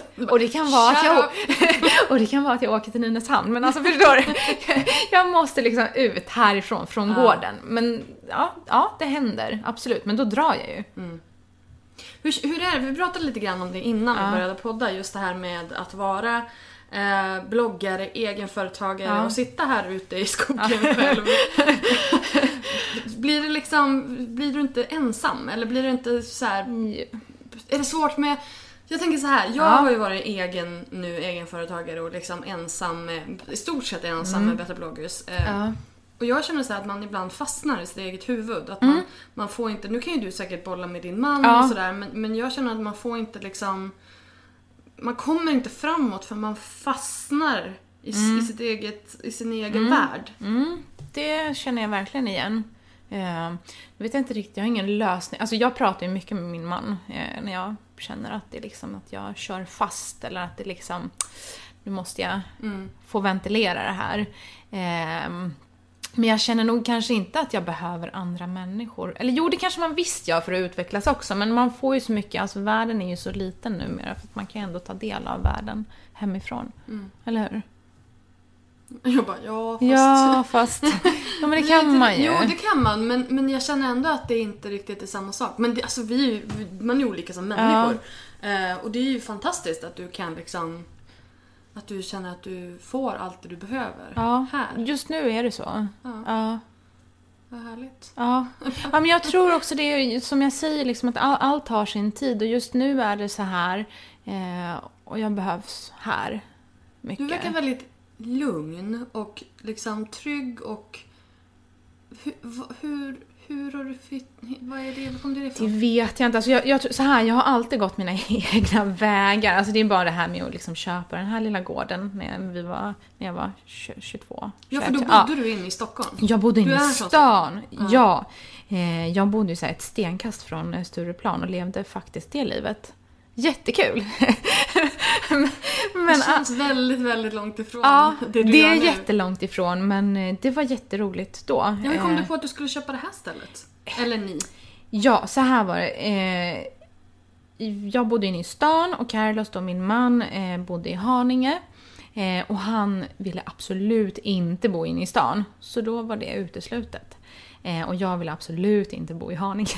[laughs] Och det kan vara att jag, [laughs] och det kan vara att jag åker till Nynäshamn, men alltså förstår du? [laughs] Jag måste liksom ut härifrån, från Ja. gården. Men ja, ja, det händer, absolut. Men då drar jag ju. Hur, hur är det? Vi pratade lite grann om det innan Ja. vi började podda. Just det här med att vara eh, bloggare, egenföretagare Ja. och sitta här ute i skogen själv. Blir det liksom, blir du inte ensam? Eller blir det inte så här, Är det svårt med jag tänker så här, jag Ja. har ju varit egen nu, egenföretagare och liksom ensam, i stort sett ensam Mm. med Better bloggers. Eh, Ja. Och jag känner så här att man ibland fastnar i sitt eget huvud. Att man, man får inte, nu kan ju du säkert bolla med din man Mm. Ja. och sådär men, men jag känner att man får inte liksom man kommer inte framåt för man fastnar i, Mm. i, sitt eget, i sin egen värld. Mm, det känner jag verkligen igen. Eh, jag vet inte riktigt, jag har ingen lösning. Alltså jag pratar ju mycket med min man eh, när jag känner att det liksom att jag kör fast eller att det liksom, nu måste jag få ventilera det här. Eh, men jag känner nog kanske inte att jag behöver andra människor. Eller jo, det kanske man visst gör för att utvecklas också, men man får ju så mycket, alltså världen är ju så liten numera för att man kan ju ändå ta del av världen hemifrån. Eller hur? [laughs] Jag bara, ja fast... Ja, fast... Ja, men det [laughs] kan man ju. Jo, det kan man. Men, men jag känner ändå att det inte riktigt är samma sak. Men det, alltså, vi, ju- man är olika som människor. Eh, och det är ju fantastiskt att du kan liksom... Att du känner att du får allt det du behöver Ja, här. just nu är det så. Ja. Ja. Vad härligt. Ja. ja, men jag tror också det är som jag säger, liksom att all, allt har sin tid och just nu är det så här eh, och jag behövs här mycket. Du verkar väldigt lugn och liksom trygg och... Hur, hur, hur har du. Vad är det? Var kom det Det ifrån? vet jag inte. Alltså jag, jag, så här, jag har alltid gått mina [laughs] egna vägar. Alltså det är bara det här med att liksom köpa den här lilla gården när, vi var, när jag var 20, 22. Ja, för då 21. bodde du inne i Stockholm. Jag bodde inne i stan. Ja. Eh, jag bodde ju så ett stenkast från Stureplan och levde faktiskt det livet. Jättekul! men, [laughs] men, det känns väldigt, väldigt långt ifrån ja, det det, du gör är nu. jättelångt ifrån men eh, det var jätteroligt då. Ja, hur kom Eh, du på att du skulle köpa det här stället? Eller ni? Ja, så här var det. Eh, jag bodde inne i stan och Carlos, då min man, eh, bodde i Haninge. Eh, och han ville absolut inte bo inne i stan. Så då var det uteslutet. Eh, och jag ville absolut inte bo i Haninge.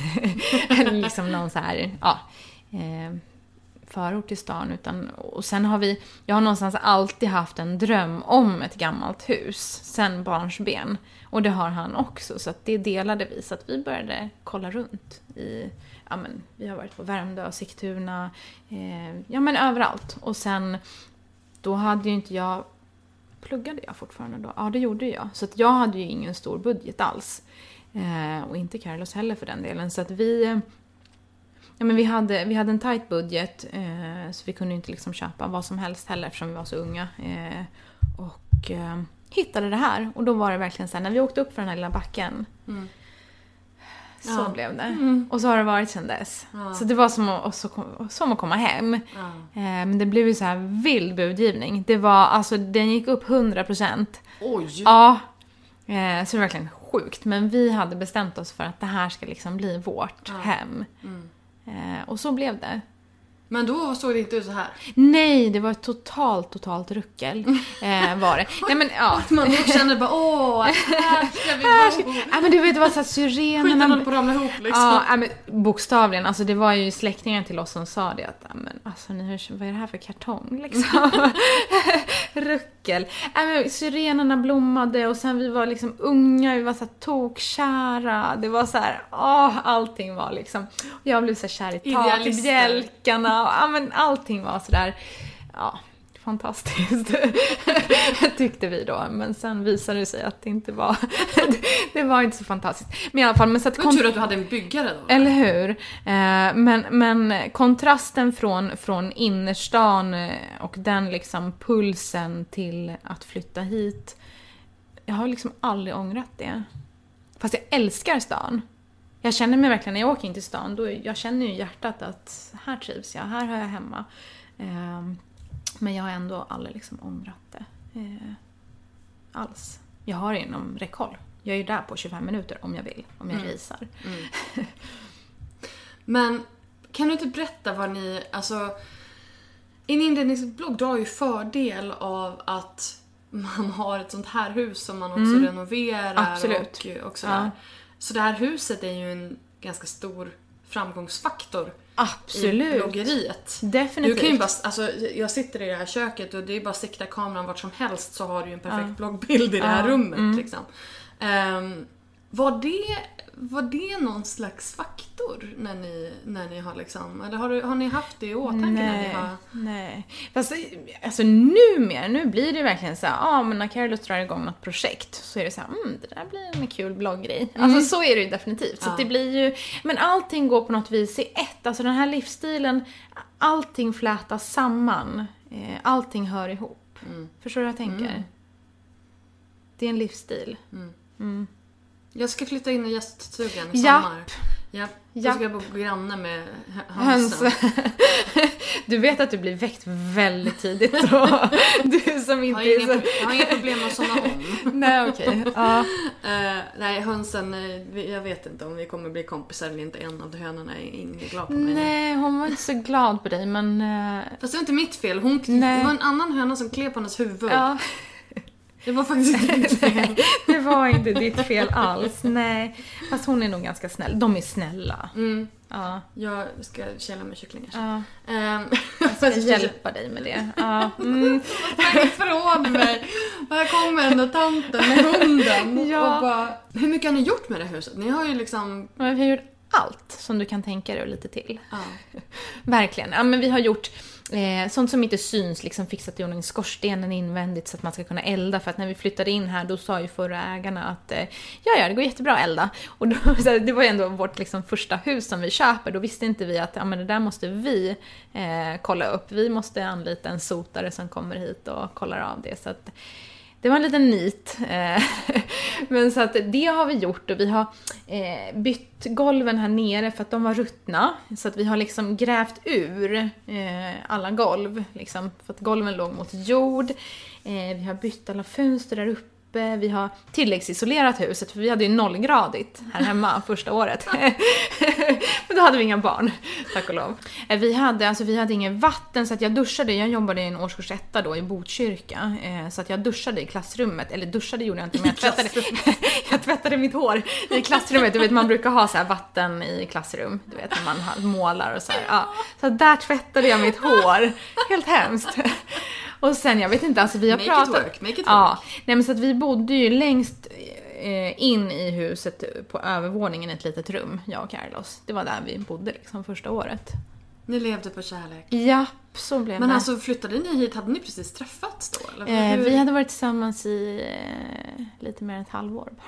[laughs] Liksom någon så här, ja. Förort till stan. Utan, och sen har vi, jag har någonstans alltid haft en dröm om ett gammalt hus. Sen barnsben. Och det har han också. Så att det delade vi. Så att vi började kolla runt i, ja men vi har varit på Värmdö, Sigtuna, eh, ja men överallt. Och sen, då hade ju inte jag, pluggade jag fortfarande då? Ja det gjorde jag. Så att jag hade ju ingen stor budget alls. Eh, och inte Carlos heller för den delen. Så att vi Ja, men vi, hade, vi hade en tight budget eh, så vi kunde inte liksom köpa vad som helst heller eftersom vi var så unga. Eh, och eh, hittade det här och då var det verkligen så här, när vi åkte upp för den här lilla backen så Ja. blev det. Och så har det varit sedan dess. Ja. Så det var som att, så, som att komma hem. Ja. Eh, men det blev ju så här vild budgivning. Det var, alltså den gick upp 100%. Oj! Ja. Eh, så det var verkligen sjukt. Men vi hade bestämt oss för att det här ska liksom bli vårt hem. Eh, Eh, och så blev det. Men då såg det inte ut så här. Nej, det var ett totalt, totalt ruckel. Eh, var det. Nej men ja. [laughs] Man då känner bara åh, här [laughs] ska vi bo. Ja men du vet, det var så här Skiten syrenerna... håller på att ramla ihop liksom. Ja, ja, men bokstavligen. Alltså det var ju släktingar till oss som sa det att men, alltså, ni vad är det här för kartong [laughs] liksom? Ruckel. Ja, men, syrenerna blommade och sen vi var liksom unga, vi var så här tokkära. Det var så här, åh, allting var liksom... Jag blev så här kär i takbjälkarna ja, men allting var så där, ja, fantastiskt. [laughs] Tyckte vi då. Men sen visade det sig att det inte var, [laughs] det var inte så fantastiskt. Men i alla fall, men så att var tur att du hade en byggare då. eller hur? Eh, men, men kontrasten från, från innerstan eh, och den liksom pulsen till att flytta hit. Jag har liksom aldrig ångrat det. Fast jag älskar stan. Jag känner mig verkligen, när jag åker in till stan, då, jag känner ju i hjärtat att här trivs jag, här hör jag hemma. Eh, men jag har ändå aldrig liksom ångrat det. Eh, alls. Jag har det inom räckhåll. Jag är ju där på 25 minuter om jag vill, om jag risar. [laughs] Men kan du inte berätta vad ni, alltså en inredningsblogg drar ju fördel av att man har ett sånt här hus som man också renoverar Mm. Absolut. och, och sådär. Ja. Så det här huset är ju en ganska stor framgångsfaktor i Absolut. bloggeriet. Definitivt. Du kan ju bara, alltså, jag sitter i det här köket och det är bara att sikta kameran vart som helst så har du ju en perfekt bloggbild i det här Ja, rummet. mm. Liksom. Ehm, Var det, var det någon slags faktor när ni, när ni har liksom, eller har, du, har ni haft det i åtanke när ni Nej, har... nej. Fast alltså numera, nu blir det verkligen så ja ah, men när Carlos drar igång något projekt så är det så här, mm, det där blir en kul blogggrej. Alltså så är det ju definitivt. Så Ja. det blir ju, men allting går på något vis i ett. Alltså den här livsstilen, allting flätas samman. Eh, allting hör ihop. Förstår du vad jag tänker? Det är en livsstil. Jag ska flytta in i gäststugan i Japp. sommar. Japp. Då Japp. ska jag bo granne med hö- Höns. hönsen. [laughs] Du vet att du blir väckt väldigt tidigt då. [laughs] Du som Jag har, inte är så... jag har inga problem med att somna om. [laughs] Nej okej. Ja. Eh, nej, hönsen, eh, jag vet inte om vi kommer bli kompisar eller inte. En av hönorna är inte glad på mig. Nej, hon var inte så glad på dig men... eh, Fast det var inte mitt fel. Hon, det var en annan höna som klev på hennes huvud. Ja, Det var faktiskt [laughs] inte mitt fel. det var inte ditt fel alls. Nej. Fast hon är nog ganska snäll. De är snälla. Mm. Ja. Jag ska källa med kycklingar. ja. Ehm, Jag ska [laughs] hjälpa dig med det. Ja. Mm. [laughs] Ifrån mig! Här kommer den där tanten med hunden. Ja. Och bara, hur mycket har ni gjort med det huset? Ni har ju liksom... Men vi har gjort allt som du kan tänka dig och lite till. Ja. Verkligen. Ja, men vi har gjort eh, sånt som inte syns, liksom fixat i ordning skorstenen invändigt så att man ska kunna elda. För att när vi flyttade in här då sa ju förra ägarna att eh, ja, ja, det går jättebra att elda. Och då, [laughs] så det var ju ändå vårt liksom, första hus som vi köper. Då visste inte vi att ja, men det där måste vi eh, kolla upp. Vi måste anlita en sotare som kommer hit och kollar av det. Så att, det var en liten nit. Eh, [laughs] men så att det har vi gjort och vi har eh, bytt golven här nere för att de var ruttna. Så att vi har liksom grävt ur eh, alla golv, liksom, för att golven låg mot jord. Vi har bytt alla fönster där uppe. Vi har tilläggsisolerat huset för vi hade ju nollgradigt här hemma [laughs] första året. [laughs] Men då hade vi inga barn, tack och lov. Eh, Vi hade, alltså, vi hade inget vatten så att jag duschade, jag jobbade i en årskurs etta då i Botkyrka. Eh, så att jag duschade i klassrummet, eller duschade gjorde jag inte men jag tvättade, [laughs] jag tvättade mitt hår i klassrummet. Du vet man brukar ha så här vatten i klassrum, du vet när man målar och så här. Ja. Så där tvättade jag mitt hår. Helt hemskt. Och sen, jag vet inte, alltså vi har Make it pratat... work, make it Ja, nej men så att vi bodde ju längst eh, in i huset på övervåningen ett litet rum, jag och Carlos. Det var där vi bodde liksom första året. Ni levde på kärlek. Ja, så blev Men det. alltså flyttade ni hit, hade ni precis träffats då? Eller? eh, vi hade varit tillsammans i eh, lite mer än ett halvår bara.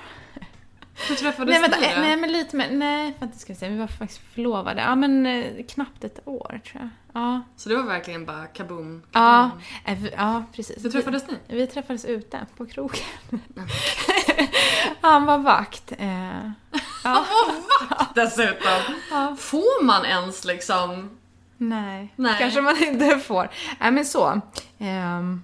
Hur träffades Nej, vänta, ni då? nej men lite mer, nej vänta ska vi se, vi var faktiskt förlovade. Ja men eh, knappt ett år tror jag. Ja, Så det var verkligen bara kaboom. ja, eh, vi- ja precis. Hur träffades ni? Vi, vi träffades ute på krogen. [laughs] [laughs] Han var vakt. Eh, ja. Dessutom. Ja. Får man ens liksom... Nej, Nej. kanske man inte får. Nej men så. Ehm,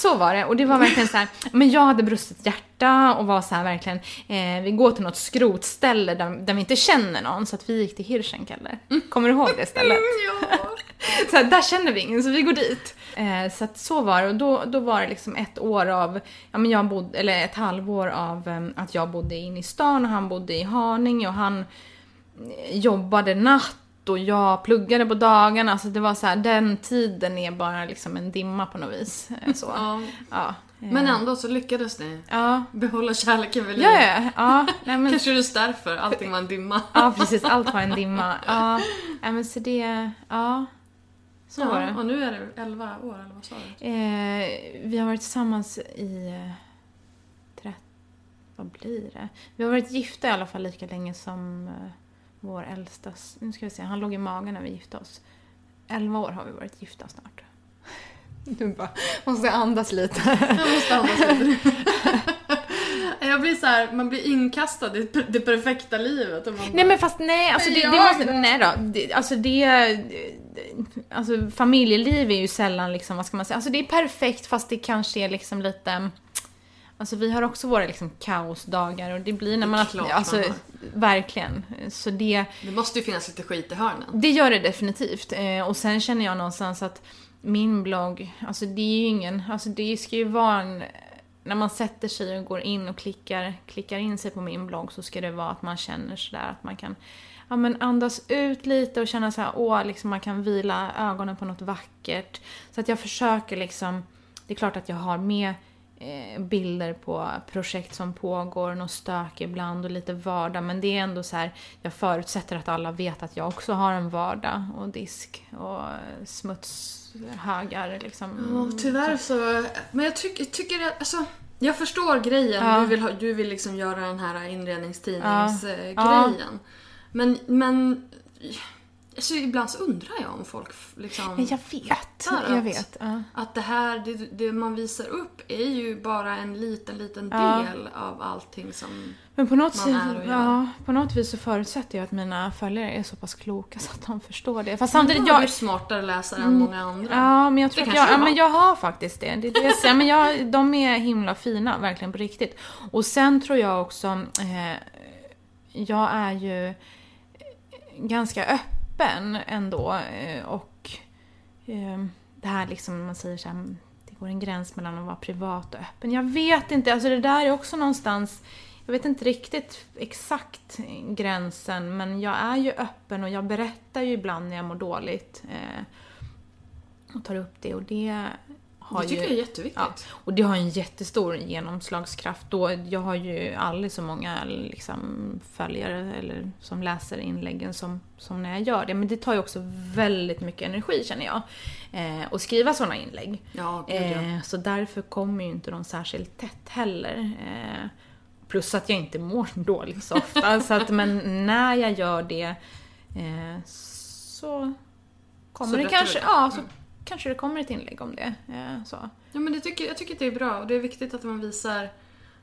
så var det. Och det var verkligen så här, men jag hade brustit hjärta och var så här verkligen, eh, vi går till något skrotställe där, där vi inte känner någon, så att vi gick till Hirschenkeller. Kommer du ihåg det stället? [laughs] Ja. Så här, där känner vi ingen, så vi går dit. Eh, så att så var det. Och då, då var det liksom ett år av, ja men jag bodde, eller ett halvår av eh, att jag bodde inne i stan och han bodde i Haninge och han eh, jobbade natt och jag pluggade på dagarna. Så det var så här, den tiden är bara liksom en dimma på något vis. Eh, Så. [laughs] Ja. Ja. eh, Men ändå så lyckades ni Ja. behålla kärleken vid liv. Ja, ja, ja. Nej, men, Kanske just därför allting var en dimma. [laughs] ja, precis. Allt var en dimma. Ja, Nej, men så det, ja. Så var det. och nu är det 11 år, eller vad sa du? Eh, vi har varit tillsammans i... Eh, trett- vad blir det? Vi har varit gifta i alla fall lika länge som eh, vår äldsta... Nu ska vi se, han låg i magen när vi gifte oss. 11 år har vi varit gifta snart. Du bara, måste andas lite. Jag måste andas lite. [laughs] Jag blir så här, man blir inkastad i det perfekta livet. Och man bara, Nej men fast nej, alltså det, det måste, nej då. Det, alltså det, alltså familjeliv är ju sällan liksom, vad ska man säga, alltså det är perfekt fast det kanske är liksom lite, alltså vi har också våra liksom kaosdagar och det blir när man, klart alltså man verkligen. Så det, Det måste ju finnas lite skit i hörnen. det gör det definitivt. Eh, och sen känner jag någonstans att min blogg, alltså det är ju ingen, alltså det ska ju vara en, när man sätter sig och går in och klickar, klickar in sig på min blogg så ska det vara att man känner sådär att man kan ja, men andas ut lite och känna så här, åh, liksom man kan vila ögonen på något vackert. Så att jag försöker liksom, det är klart att jag har med eh, bilder på projekt som pågår, något stök ibland och lite vardag. Men det är ändå så här, jag förutsätter att alla vet att jag också har en vardag och disk och smutshögar liksom. Ja, tyvärr så... Men jag tycker, tycker att, alltså... Jag förstår grejen. Ja. Du vill, ha, du vill liksom göra den här Ja. inredningstidningsgrejen. Ja. Men, men... Alltså, ibland så undrar jag om folk liksom... Men jag vet, fattar jag att- vet. Ja. Att det här, det, det man visar upp är ju bara en liten, liten Ja. del av allting som Men på något, man är och gör. ja, på något vis så förutsätter jag att mina följare är så pass kloka så att de förstår det. Fast Samtidigt samtidigt, jag är smartare läsare Mm. än många andra. Ja, men jag tror Det att jag, ja, men jag har faktiskt det. det, det jag men jag, de är himla fina, verkligen på riktigt. Och sen tror jag också, eh, jag är ju ganska öppen ändå. Eh, och eh, det här liksom, man säger så här, det går en gräns mellan att vara privat och öppen. Jag vet inte, alltså det där är också någonstans jag vet inte riktigt exakt gränsen, men jag är ju öppen och jag berättar ju ibland när jag mår dåligt. Eh, och tar upp det och det har Det tycker ju, jag är jätteviktigt. Ja, och det har en jättestor genomslagskraft. Då, jag har ju aldrig så många liksom, följare eller som läser inläggen som, som när jag gör det. Men det tar ju också väldigt mycket energi känner jag. Eh, att skriva sådana inlägg. Ja, gud, ja. Eh, så därför kommer ju inte de särskilt tätt heller. Eh, plus att jag inte mår [laughs] dåligt så ofta. [laughs] så att, men när jag gör det eh, så kommer Så det kanske, ja, så kanske det kommer ett inlägg om det. Eh, så. Ja, men det tycker, jag tycker att det är bra och det är viktigt att man visar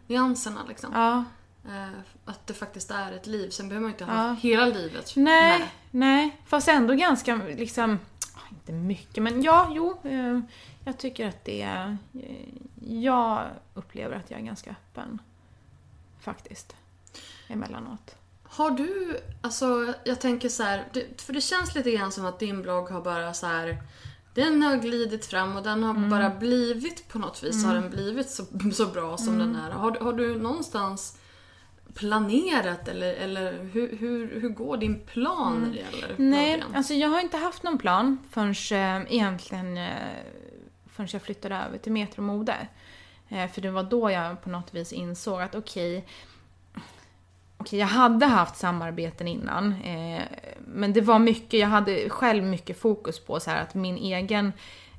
nyanserna liksom. Ja. Eh, att det faktiskt är ett liv. Sen behöver man inte ha Ja. hela livet Nej, med. nej. Fast ändå ganska liksom, inte mycket men ja, jo. Eh, jag tycker att det är, jag upplever att jag är ganska öppen. Faktiskt. Emellanåt. Har du, alltså jag tänker så här, för det känns lite grann som att din blogg har bara så här. Den har glidit fram och den har Mm. bara blivit på något vis, har den blivit så, så bra som Mm. den är. Har, har du någonstans planerat eller, eller hur, hur, hur går din plan när det gäller Mm. Nej, alltså jag har inte haft någon plan förrän eh, egentligen eh, förrän jag flyttade över till Metromode. Eh, för det var då jag på något vis insåg att okej, okay, jag hade haft samarbeten innan. Eh, men det var mycket, jag hade själv mycket fokus på så här att min egen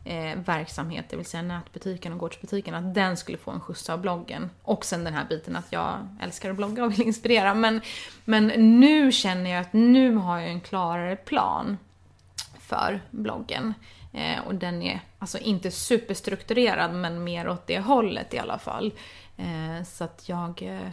eh, verksamhet, det vill säga nätbutiken och gårdsbutiken, att den skulle få en skjuts av bloggen. Och sen den här biten att jag älskar att blogga och vill inspirera. Men, men nu känner jag att nu har jag en klarare plan för bloggen. Eh, och den är alltså inte superstrukturerad men mer åt det hållet i alla fall. Eh, så att jag... Eh,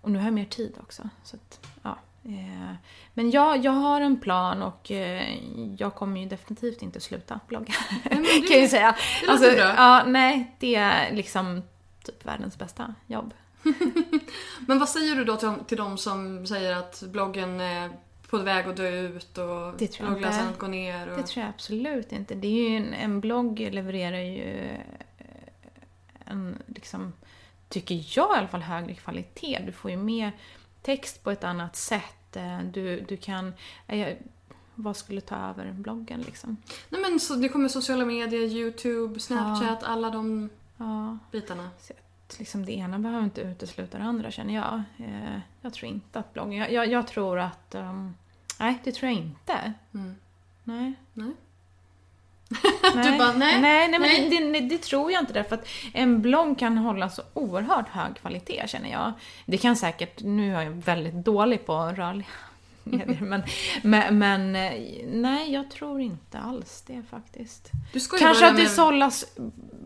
och nu har jag mer tid också. Så att, ja. Eh, men ja, jag har en plan och eh, jag kommer ju definitivt inte sluta blogga. [laughs] det- kan jag ju säga. Alltså, det låter bra. Ja, nej, det är liksom typ världens bästa jobb. [laughs] Men vad säger du då till, till de som säger att bloggen är på väg att dö ut och jag bloggläsandet går ner? Och... Det tror jag absolut inte. Det är ju en, en blogg levererar ju eh, en, liksom, tycker jag i alla fall, högre kvalitet. Du får ju med text på ett annat sätt. Eh, Du, du kan... eh, Vad skulle ta över bloggen liksom? Nej men så, det kommer sociala medier, YouTube, Snapchat, alla de Ja. bitarna. Så liksom det ena behöver inte utesluta det andra känner jag. Eh, Jag tror inte att bloggen... Jag, jag, jag tror att... ehm, nej, det tror jag inte. Mm. Nej. Nej. [laughs] Nej. Du bara, nej, nej, nej, men nej. Det, det, det tror jag inte därför att en blogg kan hålla så oerhört hög kvalitet känner jag. Det kan säkert, nu är jag väldigt dålig på rörliga [laughs] medier, men, men, men eh, nej, jag tror inte alls det faktiskt. Kanske att det med- sållas,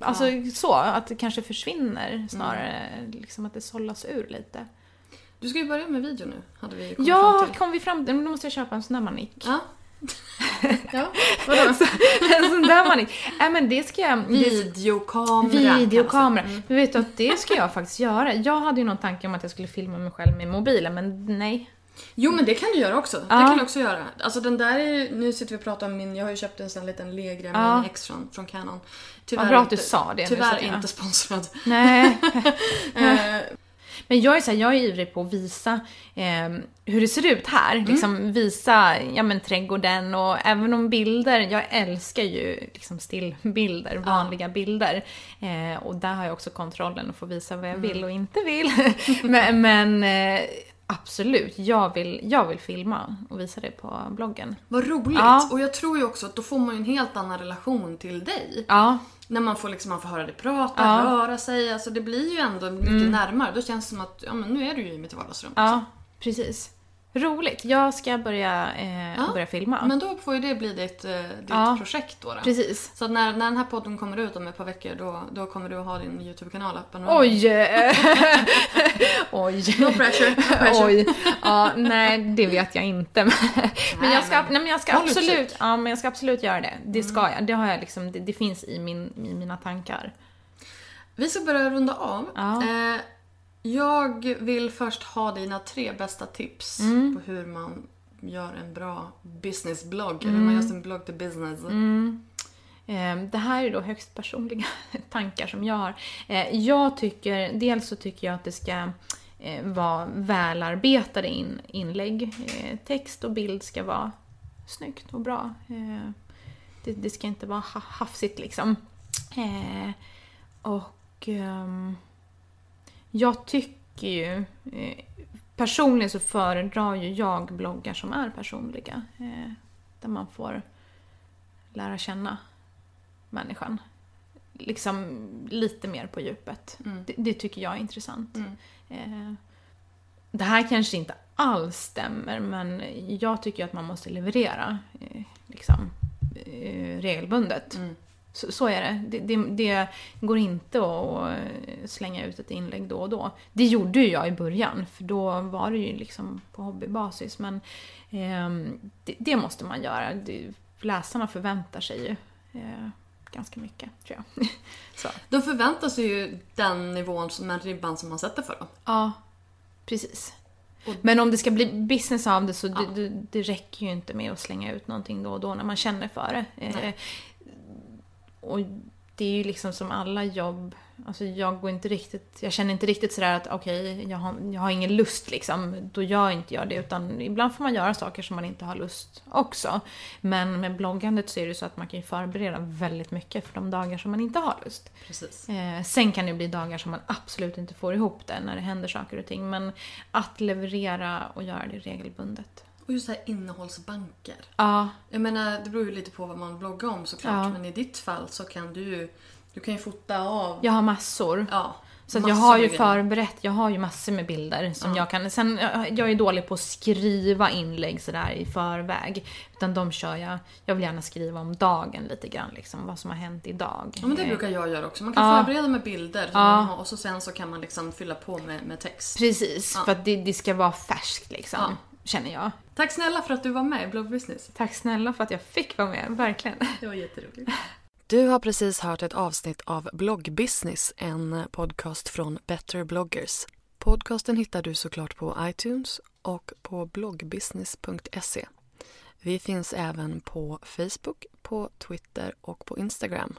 alltså så, att det kanske försvinner snarare, liksom att det sållas ur lite. Du ska ju börja med video nu, hade vi kommit Ja, fram till. kom vi fram till, men då måste jag köpa en sån där manik. Ja. Ja, vadå? [laughs] en sån där manik. Nej men det ska jag... det- Videokamera. Videokamera. Mm. Men vet du att det ska jag faktiskt göra. Jag hade ju någon tanke om att jag skulle filma mig själv med mobilen, men nej. Jo men det kan du göra också. Det Ja. kan du också göra. Alltså den där är nu sitter vi och pratar om min, jag har ju köpt en sån liten Legria Ja. Mini X från, från Canon. Vad bra att du sa det nu, så Tyvärr jag- inte sponsrad. Nej. [laughs] Eh, Men jag är, så här, jag är ivrig på att visa eh, hur det ser ut här. Mm. Liksom visa ja, men, trädgården och även om bilder, jag älskar ju liksom stillbilder, vanliga bilder. Eh, och där har jag också kontrollen att få visa vad jag Mm. vill och inte vill. [laughs] men men eh, absolut, jag vill, jag vill filma och visa det på bloggen. Vad roligt! Ja. Och jag tror ju också att då får man ju en helt annan relation till dig. Ja, När man får, liksom, man får höra dig prata, Ja. röra sig. Alltså det blir ju ändå mycket Mm. närmare. Då känns det som att ja, men nu är du ju i mitt vardagsrum. ja precis. Roligt, jag ska börja, eh, Ja, börja filma. Men då får ju det bli ditt, eh, ditt Ja. projekt då. då. Precis. Så att när, när den här podden kommer ut om ett par veckor då, då kommer du ha din YouTube-kanal öppen. Oj! [laughs] Oj. No pressure, no pressure. [laughs] Oj. Ja, nej, det vet jag inte. [laughs] Men jag ska, men nej, men jag ska absolut, ja, men jag ska absolut göra det. Det ska jag. Det har jag liksom, det, det finns i, min, i mina tankar. Vi ska börja runda av. Ja. Eh, jag vill först ha dina tre bästa tips Mm. på hur man gör en bra businessblogg. Eller hur man gör sin blogg till business. Mm. Eh, Det här är då högst personliga [laughs] tankar som jag har. Eh, Jag tycker, dels så tycker jag att det ska eh, vara välarbetade in, inlägg. Eh, Text och bild ska vara snyggt och bra. Det, det ska inte vara ha- hafsigt liksom. Och ehm, jag tycker ju eh, Personligen så föredrar ju jag bloggar som är personliga. eh, Där man får lära känna människan. Liksom lite mer på djupet. Mm. Det, det tycker jag är intressant. Mm. Eh, det här kanske inte alls stämmer men jag tycker att man måste leverera liksom, regelbundet. Mm. Så, så är det. Det, det. det går inte att eh, slänga ut ett inlägg då och då. Det gjorde ju jag i början för då var det ju liksom på hobbybasis. Men ehm, det, det måste man göra. Läsarna förväntar sig ju eh, ganska mycket tror jag. [laughs] så. De förväntar sig ju den nivån som en ribban som man sätter för dem. Ja, precis. Men om det ska bli business av det så det, det, det räcker ju inte med att slänga ut någonting då och då när man känner för det. Eh, Nej. Och det är ju liksom som alla jobb, alltså jag går inte riktigt, jag känner inte riktigt sådär att okej, jag, har, jag har ingen lust liksom, då gör inte jag det. Utan ibland får man göra saker som man inte har lust också. Men med bloggandet så är det så att man kan ju förbereda väldigt mycket för de dagar som man inte har lust. Precis. Eh, sen kan det bli dagar som man absolut inte får ihop det när det händer saker och ting. Men att leverera och göra det regelbundet. Och just här innehållsbanker. Ja, Jag menar, det beror ju lite på vad man bloggar om såklart. Ja. Men i ditt fall så kan du ju du kan ju fota av... jag har massor. Ja, Så jag har ju förberett, jag har ju massor med bilder som jag kan... Sen, jag är dålig på att skriva inlägg sådär i förväg. Utan de kör jag, jag vill gärna skriva om dagen lite grann liksom, vad som har hänt idag. Ja men det Eh, brukar jag göra också. Man kan Ja. förbereda med bilder Ja. och så sen så kan man liksom fylla på med, med text. Precis, Ja. för att det, det ska vara färskt liksom, Ja. Känner jag. Tack snälla för att du var med i Blog Business. Tack snälla för att jag fick vara med, verkligen. [laughs] Det var jätteroligt. Du har precis hört ett avsnitt av Bloggbusiness, en podcast från Better bloggers. Podcasten hittar du såklart på iTunes och på bloggbusiness.se. Vi finns även på Facebook, på Twitter och på Instagram,